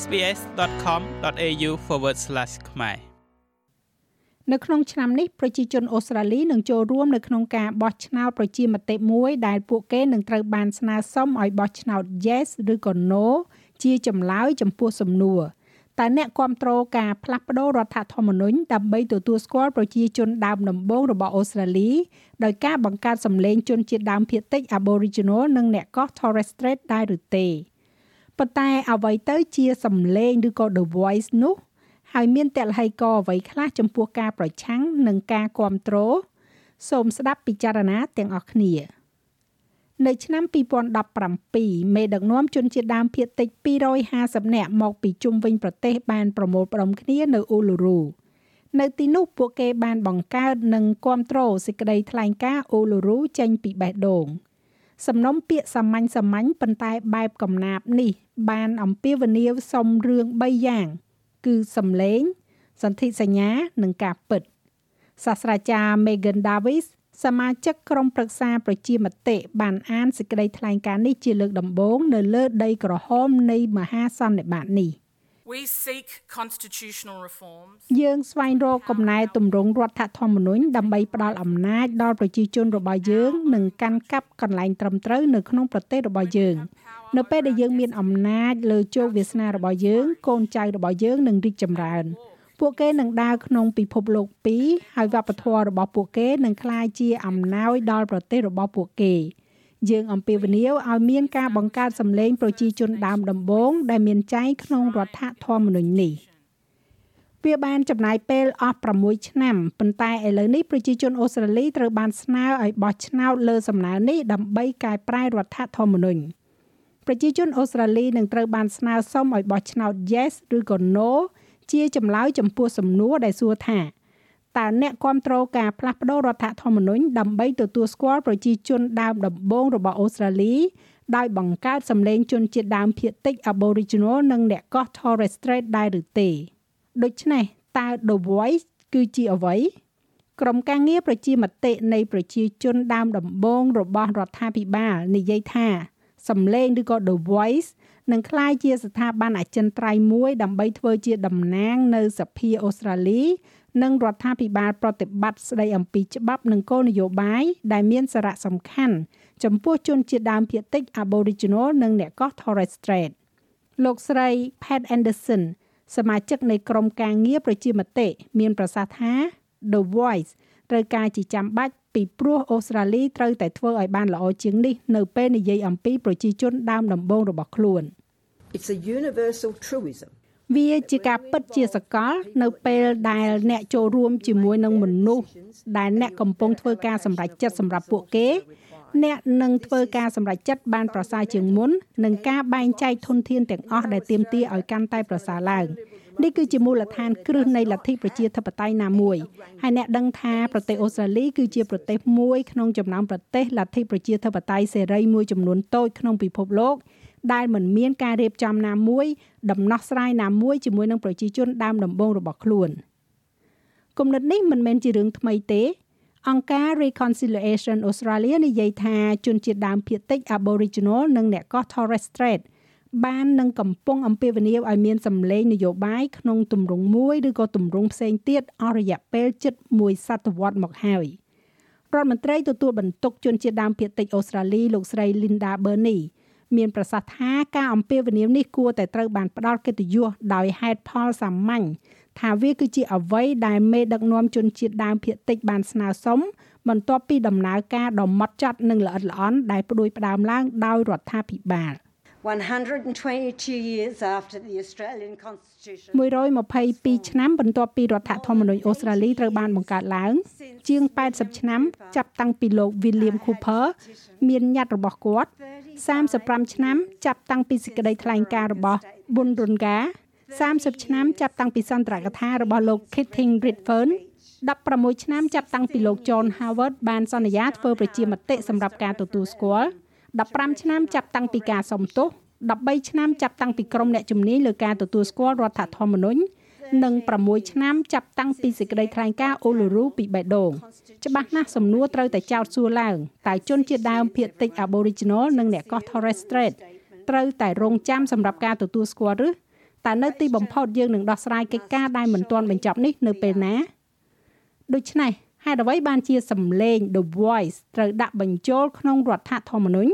sbs.com.au/ ខ្មែរនៅក្នុងឆ្នាំនេះប្រជាជនអូស្ត្រាលីនឹងចូលរួមនៅក្នុងការបោះឆ្នោតប្រជាមតិមួយដែលពួកគេនឹងត្រូវបានស្នើសុំឲ្យបោះឆ្នោត Yes ឬក៏ No ជាចម្លើយចំពោះសំណួរតើអ្នកគ្រប់គ្រងការផ្លាស់ប្តូររដ្ឋធម្មនុញ្ញដើម្បីទទួលស្គាល់ប្រជាជនដើមដំបូងរបស់អូស្ត្រាលីដោយការបង្កើតសម្លេងជនជាតិដើមភាគតិច Aboriginal និងអ្នកកោះ Torres Strait ដែរឬទេ ប៉ុន្តែអ្វីទៅជាសម្លេងឬក៏ The Voice នោះហើយមានតលហីកអ្វីខ្លះចំពោះការប្រឆាំងនិងការគ្រប់គ្រងសូមស្ដាប់ពិចារណាទាំងអស់គ្នា នៅឆ្នាំ2017មេដឹកនាំជនជាតិដើមភាគតិច250នាក់មកពីជុំវិញប្រទេសបានប្រមូលផ្ដុំគ្នានៅអ៊ូលូរូនៅទីនោះពួកគេបានបង្កើតនិងគ្រប់គ្រងសេចក្តីថ្លែងការណ៍អ៊ូលូរូចេញពីបេះដូង សំណុំពាក្យសាមញ្ញសាមញ្ញប៉ុន្តែបែបកំណាព្យនេះ បានអំពាវនាវសុំរឿង3យ៉ាង គឺសំឡេង សន្ធិសញ្ញានិងការពិតសាស្ត្រាចារ្យ Megan Davis សមាជិកក្រុមប្រឹក្សាប្រជាមតិបានអានសេចក្តីថ្លែងការណ៍នេះជាលើកដំបូងនៅលើដីក្រហមនៃមហាសន្និបាតនេះ We seek constitutional reforms យើងស្វែងរកកំណែទម្រង់រដ្ឋធម្មនុញ្ញដើម្បីផ្ដល់អំណាចដល់ប្រជាជនរបស់យើងនិងកាន់កាប់កន្លែងត្រឹមត្រូវនៅក្នុងប្រទេសរបស់យើងនៅពេលដែលយើងមានអំណាចលើជោគវាសនារបស់យើងកូនចៅរបស់យើងនឹងរីកចម្រើនពួកគេនឹងដើរក្នុងពិភពលោក2ហើយវប្បធម៌របស់ពួកគេនឹងក្លាយជាអំណោយដល់ប្រទេសរបស់ពួកគេ យើងអំពាវនាវឲ្យមានការបង្កើតសម្លេងប្រជាជនដើមដំបូងដែលមានចែងក្នុងរដ្ឋធម្មនុញ្ញនេះវាបានចំណាយពេលអស់6ឆ្នាំប៉ុន្តែឥឡូវនេះប្រជាជនអូស្ត្រាលីត្រូវបានស្នើឲ្យបោះឆ្នោតលើសំណើនេះដើម្បីកែប្រែរដ្ឋធម្មនុញ្ញប្រជាជនអូស្ត្រាលីនឹងត្រូវបានស្នើសុំឲ្យបោះឆ្នោត Yes ឬក៏ No ជាចម្លើយចំពោះសំណួរដែលសួរថា តើអ្នកគ្រប់គ្រងការផ្លាស់ប្តូររដ្ឋធម្មនុញ្ញដើម្បីទទួលស្គាល់ប្រជាជនដើមដំបូងរបស់អូស្ត្រាលីដោយបង្កើតសម្លេងជនជាតិដើមភាគតិច Aboriginal និងអ្នកកោះ Torres Strait ដែរឬទេដូច្នេះតើ The Voice គឺជាអ្វីក្រុមការងារប្រជាមតិនៃប្រជាជនដើមដំបូងរបស់រដ្ឋាភិបាលនិយាយថាសម្លេងឬក៏ The Voice នឹងក្លាយជាស្ថាប័នអចិន្ត្រៃយ៍មួយដើម្បីធ្វើជាតំណាងនៅសភាអូស្ត្រាលី និងរដ្ឋាភិបាលប្រតិបត្តិស្ដីអំពីច្បាប់និងគោលនយោបាយដែលមានសារៈសំខាន់ចំពោះជនជាតិដើមភាគតិច Aboriginal និងអ្នកកោះ Torres Strait លោកស្រី Pat Anderson សមាជិកនៃក្រុមការងារប្រជាមតិមានប្រសាសន៍ថា The Voice ត្រូវការជាចាំបាច់ ពីព្រោះអូស្ត្រាលីត្រូវតែធ្វើឲ្យបានល្អជាងនេះនៅពេលនិយាយអំពីប្រជាជនដើមដំបូងរបស់ខ្លួន It's a universal truism វាជាការពិតជាសកល នៅពេលដែលអ្នកចូលរួមជាមួយនឹងមនុស្សដែលអ្នកកំពុងធ្វើការសម្រេចចិត្តសម្រាប់ពួកគេអ្នកនឹងធ្វើការសម្រេចចិត្តបានប្រសើរជាងមុននិងការបែងចែកធនធានទាំងអស់ដែលទាមទារឲ្យកាន់តែប្រសើរឡើង នេះគឺជាមូលដ្ឋានគ្រឹះនៃលទ្ធិប្រជាធិបតេយ្យណាមួយហើយអ្នកដឹងថាប្រទេសអូស្ត្រាលីគឺជាប្រទេសមួយក្នុងចំណោមប្រទេសលទ្ធិប្រជាធិបតេយ្យសេរីមួយចំនួនតូចក្នុងពិភពលោកដែលមិនមានការរៀបចំណាមួយដំណោះស្រាយណាមួយជាមួយនឹងប្រជាជនដើមដំបូងរបស់ខ្លួនគំនិតនេះមិនមែនជារឿងថ្មីទេអង្គការ Reconciliation Australia និយាយថាជនជាតិដើមភាគតិច Aboriginal និងអ្នកកោះ Torres Strait បាននឹងកំពុងអំពាវនាវឲ្យមានសម្លេងនយោបាយក្នុងទម្រង់មួយឬក៏ទម្រង់ផ្សេងទៀតអស់រយៈពេលជិតមួយសតវត្សមកហើយរដ្ឋមន្ត្រីទទួលបន្ទុកជនជាតិដើមភាគតិចអូស្ត្រាលីលោកស្រី Linda Burney មានប្រសាសន៍ថាការអំពាវនាវនេះគួរតែត្រូវបានផ្ដល់កិត្តិយសដោយហេតុផលសាមញ្ញថាវាគឺជាអ្វីដែលមេដឹកនាំជនជាតិដើមភាគតិចបានស្នើសុំបន្ទាប់ពីដំណើរការដ៏ម៉ត់ចត់និងល្អិតល្អន់ដែលផ្ដួចផ្ដើមឡើងដោយរដ្ឋាភិបាល។ 122 years after the Australian Constitution 122ឆ្នាំបន្ទាប់ពីរដ្ឋធម្មនុញ្ញអូស្ត្រាលីត្រូវបានបង្កើតឡើង ជាង80ឆ្នាំចាប់តាំងពីលោក William Cooper មានញត្តិរបស់គាត់35ឆ្នាំចាប់តាំងពីសេចក្តីថ្លែងការណ៍របស់ Bunrunga 30ឆ្នាំចាប់តាំងពីសន្ទរកថារបស់លោក Keating Redfern 16ឆ្នាំចាប់តាំងពីលោក John Howard បានសន្យាធ្វើប្រជាមតិសម្រាប់ការទទួលស្គាល់ 15ឆ្នាំចាប់តាំងពីការសុំទោស13ឆ្នាំចាប់តាំងពីក្រុមអ្នកជំនាញលើការទទួលស្គាល់រដ្ឋធម្មនុញ្ញនិង6ឆ្នាំចាប់តាំងពីសេចក្តីថ្លែងការណ៍អូលូរូពីបេះដូងច្បាស់ណាស់សំណួរត្រូវតែចោទសួរឡើងតើជនជាដើមភាគតិច Aboriginal និងអ្នកកោះ Torres Strait ត្រូវតែរងចាំសម្រាប់ការទទួលស្គាល់ឬតែនៅទីបំផុតយើងនឹងដោះស្រាយកិច្ចការដែលមិនទាន់បញ្ចប់នេះនៅពេលណាដូច្នេះ ហេតុអ្វីបានជាសម្លេង The Voice ត្រូវដាក់បញ្ចូលក្នុងរដ្ឋធម្មនុញ្ញ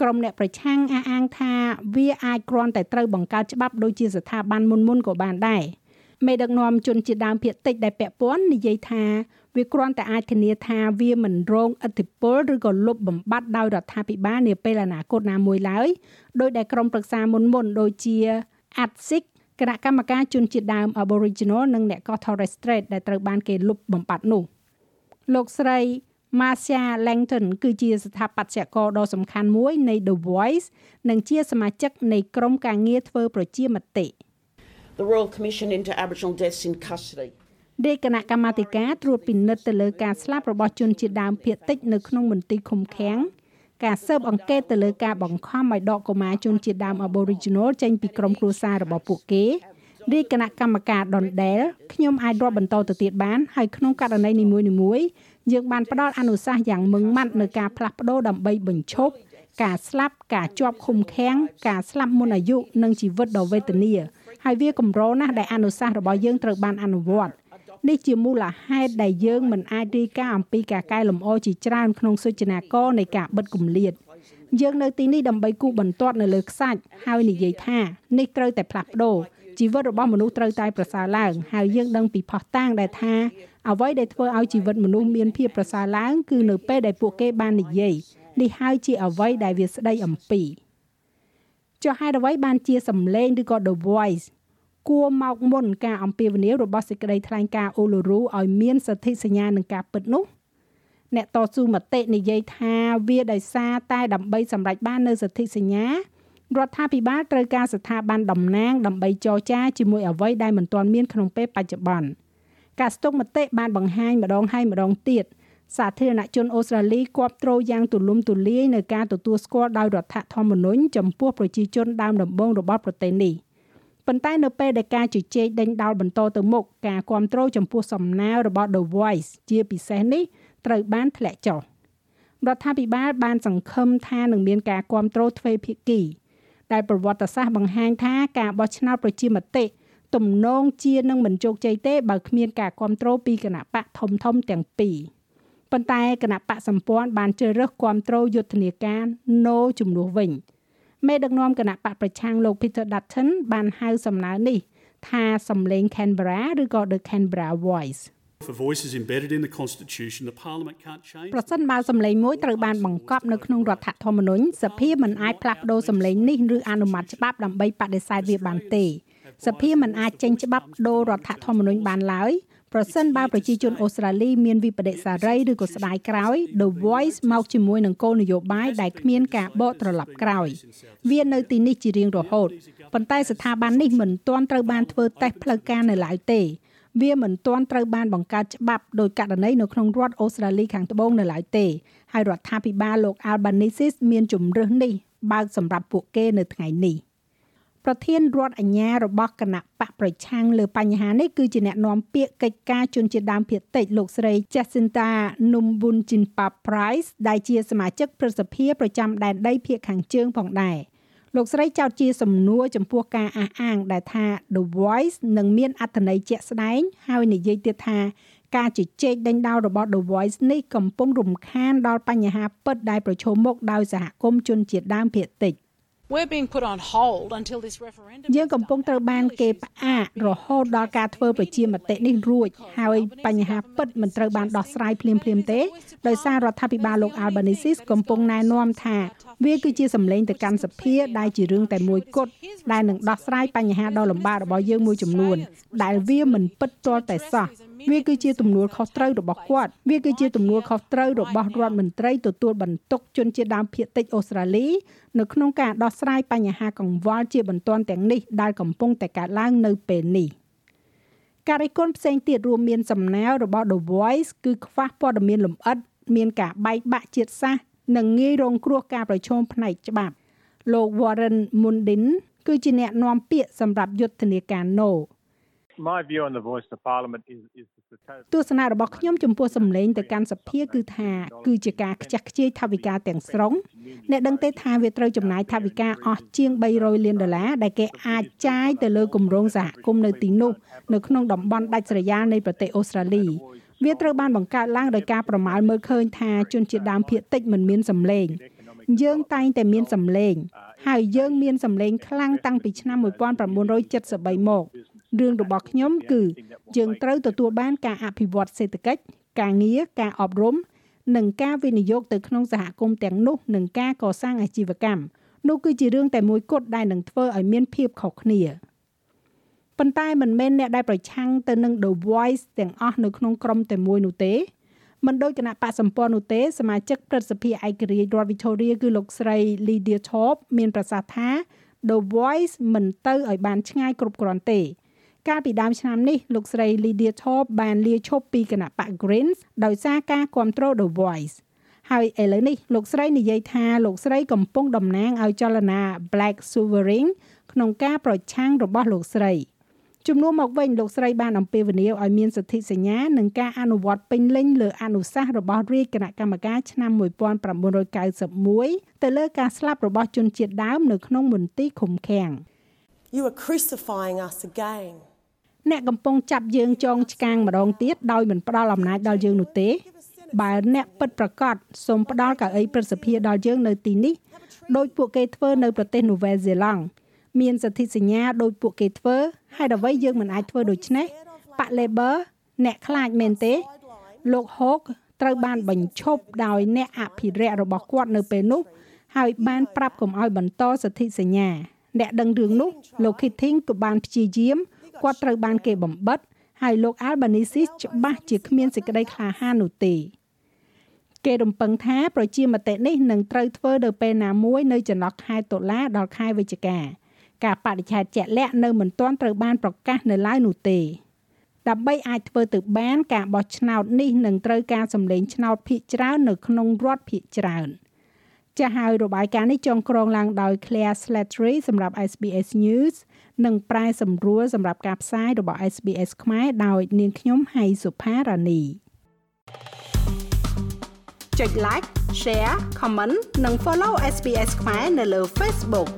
ក្រុមអ្នកប្រឆាំងអះអាងថាវាអាចគ្រាន់តែត្រូវបង្កើតច្បាប់ដូចជាស្ថាប័នមុនមុនក៏បានដែរមេដឹកនាំជនជាដើមភាគតិចដែលពាក់ព័ន្ធនិយាយថាវាគ្រាន់តែអាចធានាថាវាមិនរងឥទ្ធិពលឬក៏លុបបំបាត់ដោយរដ្ឋាភិបាលនាពេលអនាគតណាមួយឡើយដោយដែលក្រុមប្រឹក្សាមុនមុនដូចជា ATSIC គណៈកម្មការជនជាតិដើម Aboriginal និងអ្នកកោះ Torres Strait ដែលត្រូវបានគេលុបបំបាត់នោះ លោកស្រី Marcia Langton គឺជាស្ថាបត្យករដ៏សំខាន់មួយនៃ The Voice និងជាសមាជិកនៃក្រុមការងារធ្វើប្រជាមតិ The Royal Commission into Aboriginal Deaths in Custody រាជគណៈកម្មាធិការត្រួតពិនិត្យទៅលើការស្លាប់របស់ជនជាតិដើមភាគតិចនៅក្នុងមន្ទីរឃុំឃាំងការស៊ើបអង្កេតទៅលើការបង្ខំឲ្យដកកុមារជនជាតិដើម Aboriginal ចេញពីក្រុមគ្រួសាររបស់ពួកគេ រាជគណៈកម្មការដុនដែលខ្ញុំអាចរាប់បន្តទៅទៀតបានហើយក្នុងករណីនីមួយៗយើងបានផ្ដល់អនុសាសន៍យ៉ាងម៉ឺងម៉ាត់នៅការផ្លាស់ប្ដូរដើម្បីបញ្ឈប់ការស្លាប់ការជាប់ឃុំឃាំងការស្លាប់មុនអាយុនិងជីវិតដ៏វេទនាហើយវាកម្រណាស់ដែលអនុសាសន៍របស់យើងត្រូវបានអនុវត្តនេះជាមូលហេតុដែលយើងមិនអាចរាយការណ៍អំពីការកែលម្អជាច្រើនក្នុងសុចនាករនៃការបិទគម្លាតយើងនៅទីនេះដើម្បីគូបន្ទាត់នៅលើខ្សាច់ហើយនិយាយថានេះត្រូវតែផ្លាស់ប្ដូរ ជីវិតរបស់មនុស្សត្រូវតែប្រសើរឡើងហើយយើងដឹងពីផុសតាងដែលថាអ្វីដែលធ្វើឲ្យជីវិតមនុស្សមានភាពប្រសើរឡើងគឺនៅពេលដែលពួកគេបាននិយាយនេះហើយជាអ្វីដែលវាស្ដីអំពីចុះហេតុអ្វីបានជាសម្លេងឬក៏ The Voice គួរមកមុនការអំពាវនាវរបស់សេចក្តីថ្លែងការណ៍អូឡូរូឲ្យមានសន្ធិសញ្ញានឹងការពិតនោះអ្នកតស៊ូមតិនិយាយថាវាដោយសារតែដើម្បីសម្រេចបាននៅសន្ធិសញ្ញា រដ្ឋាភិបាលត្រូវការស្ថាប័នតំណាងដើម្បីចរចាជាមួយអ្វីដែលមិនទាន់មានក្នុងពេលបច្ចុប្បន្នការស្ទុកមតិបានបង្ហាញម្ដងហើយម្ដងទៀតសាធារណជនអូស្ត្រាលីគ្រប់គ្រងយ៉ាងទូលំទូលាយនៅការទទួលស្គាល់ដោយរដ្ឋធម្មនុញ្ញចំពោះប្រជាជនដើមដំបូងរបស់ប្រទេសនេះ។ប៉ុន្តែនៅពេលដែលការជជែកដេញដោលបន្តទៅមុខការគ្រប់គ្រងចំពោះសំណើរបស់ The Voice ជាពិសេសនេះត្រូវបានធ្លាក់ចុះរដ្ឋាភិបាលបានសង្ឃឹមថានឹងមានការគ្រប់គ្រងទ្វេភាគី ដែលប្រវត្តិសាស្ត្របង្ហាញថាការបោះឆ្នោតប្រជាមតិទំនងជានឹងមិនជោគជ័យទេបើគ្មានការគ្រប់គ្រងពីគណៈបកធំធំទាំងពីរប៉ុន្តែគណៈបកសម្ព័ន្ធបានជ្រើសរើសគ្រប់គ្រងយុទ្ធនាការ No ជំនួសវិញមេដឹកនាំគណៈបកប្រឆាំងលោក Peter Dutton បានហៅសំណើនេះ ថាសំឡេង Canberra ឬក៏ The Canberra Voice For voices embedded in the constitution the parliament can't change ប្រសិនបើសំឡេងមួយត្រូវបានបង្កប់នៅក្នុងរដ្ឋធម្មនុញ្ញសភាមិនអាចផ្លាស់ប្ដូរសំឡេងនេះឬអនុម័តច្បាប់ដើម្បីបដិសេធវាបានទេសភាមិនអាចចេញច្បាប់ដូររដ្ឋធម្មនុញ្ញបានឡើយប្រសិនបើប្រជាជនអូស្ត្រាលីមានវិបដិសារីឬក៏ស្ដាយក្រោយ The Voice មកជាមួយនឹងគោលនយោបាយដែលគ្មានការបកត្រឡប់ក្រោយ វានៅទីនេះជារៀងរហូតប៉ុន្តែស្ថាប័ននេះមិនទាន់ត្រូវបានធ្វើតេស្តផ្លូវការនៅឡើយទេ វាមិនទាន់ត្រូវបានបង្កើតច្បាប់ដោយករណីនៅក្នុងរដ្ឋអូស្ត្រាលីខាងត្បូងនៅឡើយទេហើយរដ្ឋាភិបាលលោក Albanese មានជំរើសនេះបើកសម្រាប់ពួកគេនៅថ្ងៃនេះ។ប្រធានរដ្ឋអាជ្ញារបស់គណៈបកប្រឆាំងលើបញ្ហានេះគឺជាអ្នកនាំពាក្យកិច្ចការជនជាតិដើមភាគតិចលោកស្រី Jacinta Numbunjinpa Price ដែលជាសមាជិកព្រឹទ្ធសភាប្រចាំដែនដីភាគខាងជើងផងដែរ លោកស្រីចោទជាសំណួរចំពោះការអះអាងដែលថា The Voice នឹងមានអត្ថន័យជាក់ស្ដែងហើយនិយាយទៀតថាការជជែកដេញដោលរបស់ The Voice នេះកំពុងរំខានដល់បញ្ហាពិតដែលប្រឈមមុខដោយសហគមន៍ជនជាតិដើមភាគតិច We're being put on hold until this referendum យើងកំពុងត្រូវបានគេផ្អាករហូតដល់ការធ្វើប្រជាមតិនេះរួចហើយបញ្ហាពិតមិនត្រូវបានដោះស្រាយភ្លាមៗទេដោយសាររដ្ឋាភិបាលលោក Albanese កំពុងណែនាំថាវាគឺជាសម្លេងទៅកាន់សភាដែលជារឿងតែមួយគត់ដែលនឹងដោះស្រាយបញ្ហាដ៏លំបាករបស់យើងមួយចំនួនដែលវាមិនពិតទាល់តែសោះ វាគឺជាទំនួលខុសត្រូវរបស់គាត់វាគឺជាទំនួលខុសត្រូវរបស់រដ្ឋមន្ត្រីទទួលបន្ទុកជនជាតិដើមភាគតិចអូស្ត្រាលីនៅក្នុងការដោះស្រាយបញ្ហាកង្វល់ជាបន្ទាន់ទាំងនេះដែលកំពុងតែកើតឡើងនៅពេលនេះការរិះគន់ផ្សេងទៀតរួមមានសំណើរបស់ The Voice គឺខ្វះព័ត៌មានលម្អិតមានការបែកបាក់ជាតិសាសន៍និងងាយរងគ្រោះការប្រឈមផ្នែកច្បាប់លោក Warren Mundin គឺជាអ្នកនាំពាក្យសម្រាប់យុទ្ធនាការ No My view on the voice of parliament is is ទស្សនៈរបស់ខ្ញុំចំពោះសម្លេងទៅកាន់សភាគឺថាគឺជាការខ្ជះខ្ជាយថវិកាទាំងស្រុងអ្នកដឹងទេថាវាត្រូវចំណាយថវិកាអស់ជាង300លានដុល្លារដែលគេអាចចាយទៅលើគម្រោងសហគមន៍នៅទីនោះនៅក្នុងតំបន់ដាច់ស្រយាលនៃប្រទេសអូស្ត្រាលីវាត្រូវបានបង្កើតឡើងដោយការប្រមាលមើលឃើញថាជនជាតិដើមភាគតិចមិនមានសម្លេងយើងតែងតែមានសម្លេងហើយយើងមានសម្លេងខ្លាំងតាំងពីឆ្នាំ1973មក រឿងរបស់ខ្ញុំគឺ យើងត្រូវទទួលបានការអភិវឌ្ឍសេដ្ឋកិច្ចការងារការអប់រំនិងការវិនិយោគទៅក្នុងសហគមន៍ទាំងនោះនិងការកសាងអាជីវកម្មនោះគឺជារឿងតែមួយគត់ដែលនឹងធ្វើឲ្យមានភាពខុសគ្នាប៉ុន្តែមិនមែនអ្នកដែលប្រឆាំងទៅនឹង The Voice ទាំងអស់នៅក្នុងក្រុមតែមួយនោះទេមិនដោយគណៈបកសម្ព័ន្ធនោះទេសមាជិកព្រឹទ្ធសភាឯករាជ្យរដ្ឋ Victoria គឺលោកស្រី Lydia Thorpe មានប្រសាសន៍ថា The Voice មិនទៅឲ្យបានឆ្ងាយគ្រប់គ្រាន់ទេ កាលពីដើមឆ្នាំនេះលោកស្រី Lydia Thorpe បានលាឈប់ពីគណៈបក Greens ដោយសារការគ្រប់គ្រង The Voice ហើយឥឡូវនេះលោកស្រីនិយាយថាលោកស្រីកំពុងតំណាងឲ្យចលនា Black Sovereign ក្នុងការប្រឆាំងរបស់លោកស្រីជំនួសមកវិញលោកស្រីបានអំពាវនាវឲ្យមានសន្ធិសញ្ញានិងការអនុវត្តពេញលេញលើអនុសាសន៍របស់រាជគណៈកម្មការឆ្នាំ1991ទៅលើការស្លាប់របស់ជនជាតិដើមនៅក្នុងមន្ទីរឃុំឃាំង You are crucifying us again. អ្នកកំពុងចាប់យើងចងឆ្កាងម្ដងទៀតដោយមិនផ្ដល់អំណាចដល់យើងនោះទេបើអ្នកពិតប្រកបសូមផ្ដល់កៅអីព្រឹទ្ធសភាដល់យើងនៅទីនេះដោយពួកគេធ្វើនៅប្រទេសនូវែលសេឡង់មានសន្ធិសញ្ញាដោយពួកគេធ្វើហើយអ្វីយើងមិនអាចធ្វើដូច្នេះប៉ាក់ Labor អ្នកខ្លាចមែនទេ លោក Hawke ត្រូវបានបញ្ឈប់ដោយអ្នកអភិរក្សរបស់គាត់នៅពេលនោះ ហើយបានប្រាប់កុំឲ្យបន្តសន្ធិសញ្ញា អ្នកដឹងរឿងនោះលោក Keating ក៏បានព្យាយាម គាត់ត្រូវបានគេបំបិតហើយលោក Albanese ច្បាស់ជាគ្មានសេចក្តីក្លាហាននោះទេគេរំពឹងថាប្រជាមតិនេះនឹងត្រូវធ្វើនៅពេលណាមួយនៅចន្លោះខែតុលាដល់ខែវិច្ឆិកាការបដិឆេទជាក់លាក់នៅមិនទាន់ត្រូវបានប្រកាសនៅឡើយនោះទេដើម្បីអាចធ្វើទៅបានការបោះឆ្នោតនេះនឹងត្រូវការសម្លេងឆ្នោតភាគច្រើននៅក្នុងរដ្ឋភាគច្រើន ចាស់ហើយរបាយការណ៍នេះចងក្រងឡើងដោយ Claire Slattery សម្រាប់ SBS News និងប្រែសម្រួលសម្រាប់ការផ្សាយរបស់ SBS ខ្មែរដោយនាងខ្ញុំហៃសុផារ៉ានីចុច like share comment និង follow SBS ខ្មែរនៅលើ Facebook